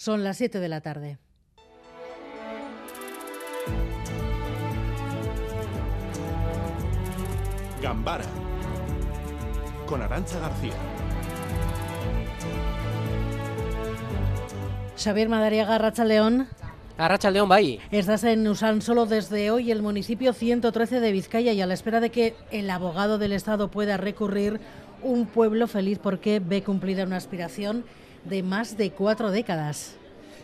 Son las 7 de la tarde. Gambara con Arancha García. Xavier Madariaga, Racha León. Arracha León, Bay. Estás en Usán solo desde hoy el municipio 113 de Vizcaya y a la espera de que el abogado del Estado pueda recurrir un pueblo feliz porque ve cumplida una aspiración de más de cuatro décadas.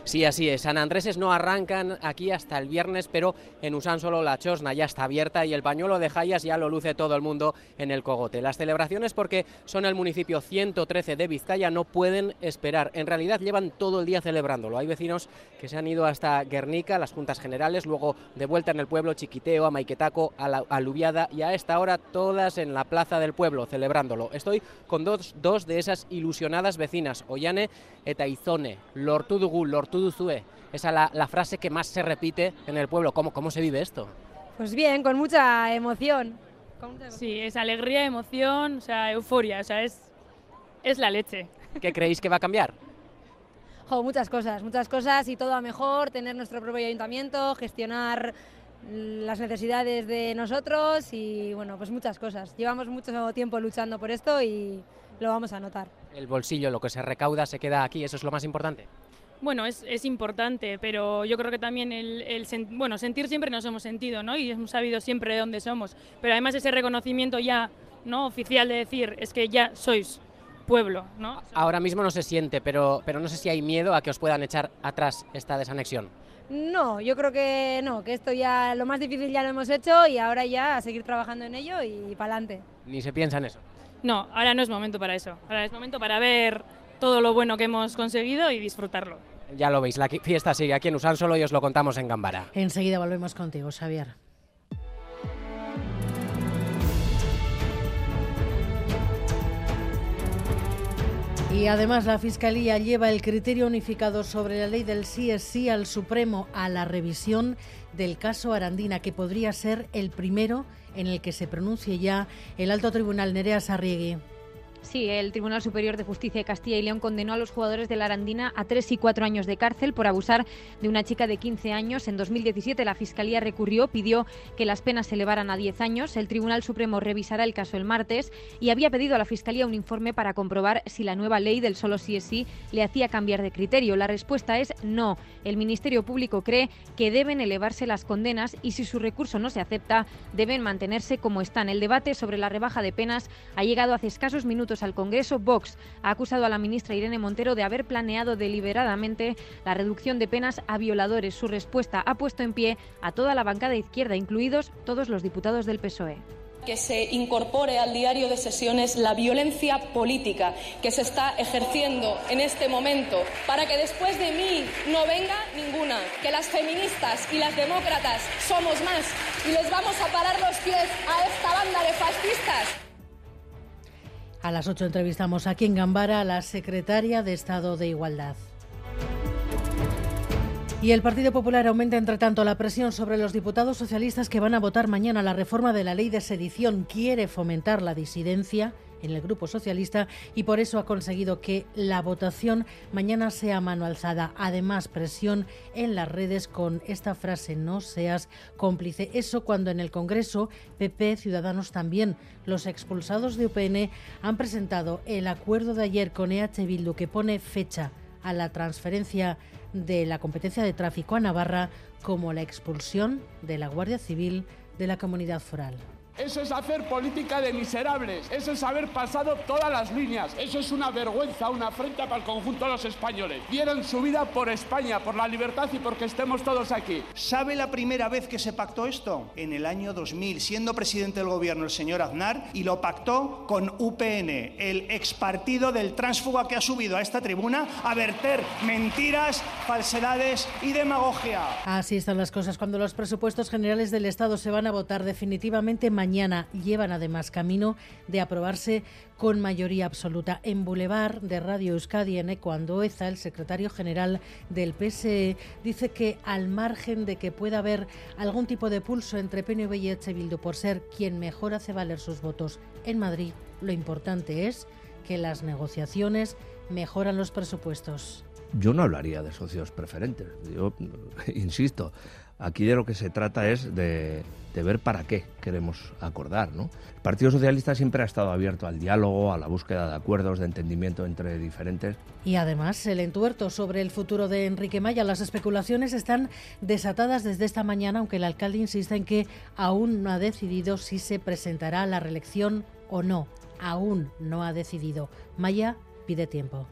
Sí, así es. San Andréses no arrancan aquí hasta el viernes, pero en Usán solo la chosna ya está abierta y el pañuelo de Jayas ya lo luce todo el mundo en el cogote. Las celebraciones, porque son el municipio 113 de Vizcaya, no pueden esperar. En realidad llevan todo el día celebrándolo. Hay vecinos que se han ido hasta Guernica, las juntas generales, luego de vuelta en el pueblo, Chiquiteo, a Maiquetaco, a la Aluviada y a esta hora todas en la plaza del pueblo celebrándolo. Estoy con dos, dos de esas ilusionadas vecinas, Ollane eta Izone, Lortu dugu, Lortu duzue. Esa es la, la frase que más se repite en el pueblo. ¿Cómo, ¿Cómo se vive esto? Pues bien, con mucha emoción. Con mucha emoción. Sí, es alegría, emoción, o sea, euforia, o sea, es, es la leche. ¿Qué creéis que va a cambiar? Jo, muchas cosas, muchas cosas y todo a mejor, tener nuestro propio ayuntamiento, gestionar las necesidades de nosotros y bueno, pues muchas cosas. Llevamos mucho tiempo luchando por esto y lo vamos a notar. El bolsillo, lo que se recauda, se queda aquí, eso es lo más importante. Bueno, es, es importante, pero yo creo que también el, el sen- bueno, sentir siempre nos hemos sentido, ¿no? Y hemos sabido siempre de dónde somos. Pero además ese reconocimiento ya, ¿no? Oficial de decir, es que ya sois pueblo, ¿no? Ahora mismo no se siente, pero, pero no sé si hay miedo a que os puedan echar atrás esta desanexión. No, yo creo que no, que esto ya lo más difícil ya lo hemos hecho y ahora ya a seguir trabajando en ello y para adelante. Ni se piensa en eso. No, ahora no es momento para eso. Ahora es momento para ver todo lo bueno que hemos conseguido y disfrutarlo. Ya lo veis, la fiesta sigue aquí en Usán solo y os lo contamos en Gambara. Enseguida volvemos contigo, Xavier. Y además la Fiscalía lleva el criterio unificado sobre la ley del sí es sí al Supremo a la revisión del caso Arandina, que podría ser el primero en el que se pronuncie ya el alto tribunal Nerea Sarriegui. Sí, el Tribunal Superior de Justicia de Castilla y León condenó a los jugadores de la Arandina a tres y cuatro años de cárcel por abusar de una chica de 15 años. En 2017 la Fiscalía recurrió, pidió que las penas se elevaran a 10 años. El Tribunal Supremo revisará el caso el martes y había pedido a la Fiscalía un informe para comprobar si la nueva ley del solo sí es sí le hacía cambiar de criterio. La respuesta es no. El Ministerio Público cree que deben elevarse las condenas y si su recurso no se acepta, deben mantenerse como están. El debate sobre la rebaja de penas ha llegado hace escasos minutos al Congreso. Vox ha acusado a la ministra Irene Montero de haber planeado deliberadamente la reducción de penas a violadores. Su respuesta ha puesto en pie a toda la bancada izquierda, incluidos todos los diputados del PSOE que se incorpore al diario de sesiones la violencia política que se está ejerciendo en este momento para que después de mí no venga ninguna, que las feministas y las demócratas somos más y les vamos a parar los pies a esta banda de fascistas. A las 8 entrevistamos aquí en Gambara a la secretaria de Estado de Igualdad. Y el Partido Popular aumenta, entre tanto, la presión sobre los diputados socialistas que van a votar mañana la reforma de la ley de sedición. Quiere fomentar la disidencia en el Grupo Socialista y por eso ha conseguido que la votación mañana sea mano alzada. Además, presión en las redes con esta frase, no seas cómplice. Eso cuando en el Congreso, PP, Ciudadanos también, los expulsados de UPN han presentado el acuerdo de ayer con EH Bildu que pone fecha a la transferencia de la competencia de tráfico a Navarra como la expulsión de la Guardia Civil de la comunidad foral. Eso es hacer política de miserables, eso es haber pasado todas las líneas, eso es una vergüenza, una afrenta para el conjunto de los españoles. Dieron su vida por España, por la libertad y porque estemos todos aquí. ¿Sabe la primera vez que se pactó esto? En el año 2000, siendo presidente del gobierno el señor Aznar, y lo pactó con UPN, el ex partido del tránsfuga que ha subido a esta tribuna a verter mentiras, falsedades y demagogia. Así están las cosas. Cuando los presupuestos generales del Estado se van a votar definitivamente mañana, llevan además camino de aprobarse con mayoría absoluta. En Boulevard de Radio Euskadi, en Ecuandoeza, el secretario general del PSE dice que al margen de que pueda haber algún tipo de pulso entre PNV y Bildu por ser quien mejor hace valer sus votos en Madrid, lo importante es que las negociaciones mejoran los presupuestos. yo no hablaría de socios preferentes. Yo insisto, aquí de lo que se trata es de, ver para qué queremos acordar. ¿no? El Partido Socialista siempre ha estado abierto al diálogo, a la búsqueda de acuerdos, de entendimiento entre diferentes. Y además, el entuerto sobre el futuro de Enrique Maya, las especulaciones están desatadas desde esta mañana, aunque el alcalde insiste en que aún no ha decidido si se presentará a la reelección o no. Aún no ha decidido. Maya pide tiempo.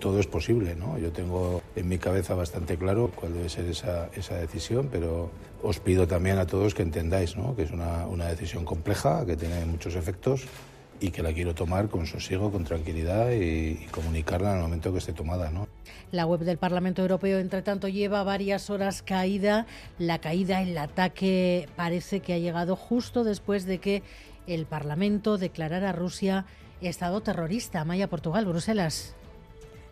Todo es posible, ¿no? Yo tengo en mi cabeza bastante claro cuál debe ser esa, esa decisión, pero os pido también a todos que entendáis, ¿no? Que es una, una decisión compleja, que tiene muchos efectos y que la quiero tomar con sosiego, con tranquilidad y, comunicarla en el momento que esté tomada. ¿no? La web del Parlamento Europeo, entre tanto, lleva varias horas caída. La caída, el ataque parece que ha llegado justo después de que el Parlamento declarara a Rusia Estado terrorista. Maya, Portugal, Bruselas.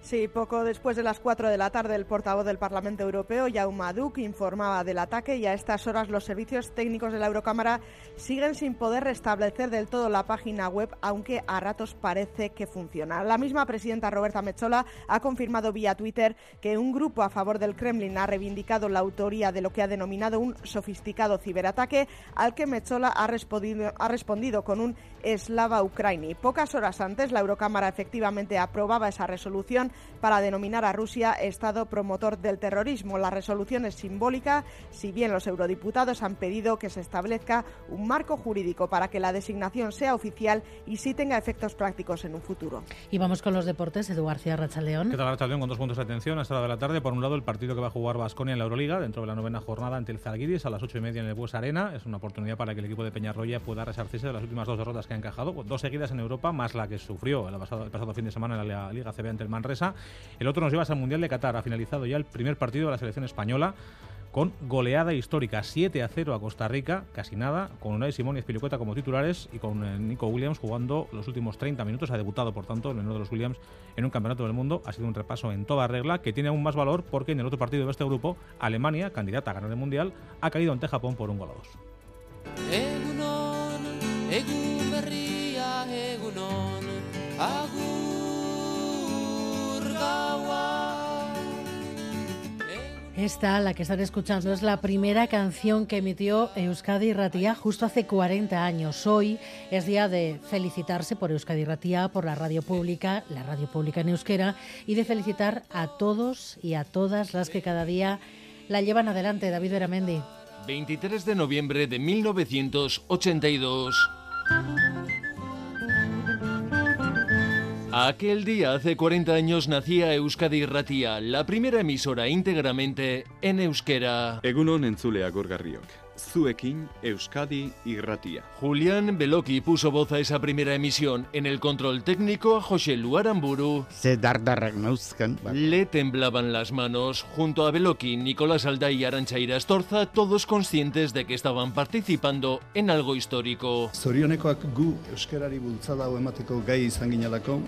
Sí, poco después de las 4 de la tarde, el portavoz del Parlamento Europeo, Jaume Duc, informaba del ataque y a estas horas los servicios técnicos de la Eurocámara siguen sin poder restablecer del todo la página web, aunque a ratos parece que funciona. La misma presidenta Roberta Metzola ha confirmado vía Twitter que un grupo a favor del Kremlin ha reivindicado la autoría de lo que ha denominado un sofisticado ciberataque, al que Metzola ha respondido, ha respondido con un eslava ucraini. Pocas horas antes, la Eurocámara efectivamente aprobaba esa resolución para denominar a Rusia Estado promotor del terrorismo. La resolución es simbólica, si bien los eurodiputados han pedido que se establezca un marco jurídico para que la designación sea oficial y sí tenga efectos prácticos en un futuro. Y vamos con los deportes. Edu García Rachaleón. ¿Qué tal, Rachaleón? Con dos puntos de atención a esta hora de la tarde. Por un lado, el partido que va a jugar Basconia en la Euroliga dentro de la novena jornada ante el Zalgiris a las ocho y media en el Bues Arena. Es una oportunidad para que el equipo de Peñarroya pueda resarcirse de las últimas dos derrotas que ha encajado, dos seguidas en Europa, más la que sufrió el pasado, el pasado fin de semana en la Liga CB ante el Manresa. El otro nos lleva al Mundial de Qatar. Ha finalizado ya el primer partido de la selección española con goleada histórica 7 a 0 a Costa Rica, casi nada, con Unai Simón y Espilicueta como titulares y con eh, Nico Williams jugando los últimos 30 minutos. Ha debutado, por tanto, el menor de los Williams en un campeonato del mundo. Ha sido un repaso en toda regla que tiene aún más valor porque en el otro partido de este grupo, Alemania, candidata a ganar el mundial, ha caído ante Japón por un gol a dos. Esta, la que están escuchando, es la primera canción que emitió Euskadi Ratia justo hace 40 años. Hoy es día de felicitarse por Euskadi Ratia, por la radio pública, la radio pública en euskera, y de felicitar a todos y a todas las que cada día la llevan adelante. David Veramendi. 23 de noviembre de 1982. Aquel día, hace 40 años, nacía Euskadi Ratia, la primera emisora íntegramente en euskera. Egunon entzulea gorgarriok. Zuekin Euskadi Irratia. Julián Beloki puso voz a esa primera emisión. En el control técnico a José Luaramburu. Le temblaban las manos. Junto a Beloki, Nicolás Alda y Arancha Irastorza, todos conscientes de que estaban participando en algo histórico.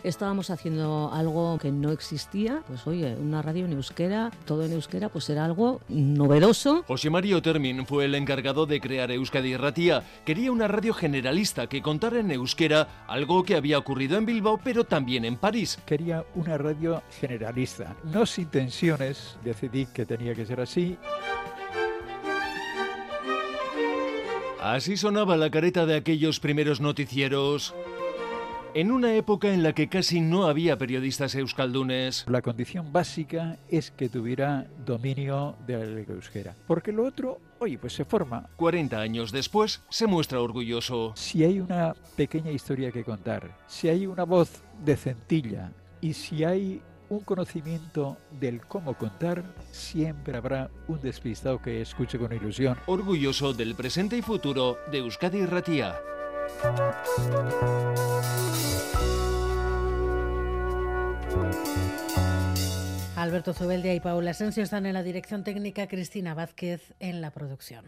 Estábamos haciendo algo que no existía. Pues oye, una radio en euskera, todo en euskera, pues era algo novedoso. José Mario Termin fue el encargado de crear Euskadi Ratia. Quería una radio generalista que contara en euskera algo que había ocurrido en Bilbao, pero también en París. Quería una radio generalista. No sin tensiones, decidí que tenía que ser así. Así sonaba la careta de aquellos primeros noticieros. En una época en la que casi no había periodistas euskaldunes. La condición básica es que tuviera dominio del euskera. Porque lo otro, oye, pues se forma. 40 años después, se muestra orgulloso. Si hay una pequeña historia que contar, si hay una voz decentilla y si hay un conocimiento del cómo contar, siempre habrá un despistado que escuche con ilusión. Orgulloso del presente y futuro de Euskadi Ratia. Alberto Zubeldia y Paula Asensio están en la dirección técnica, Cristina Vázquez en la producción.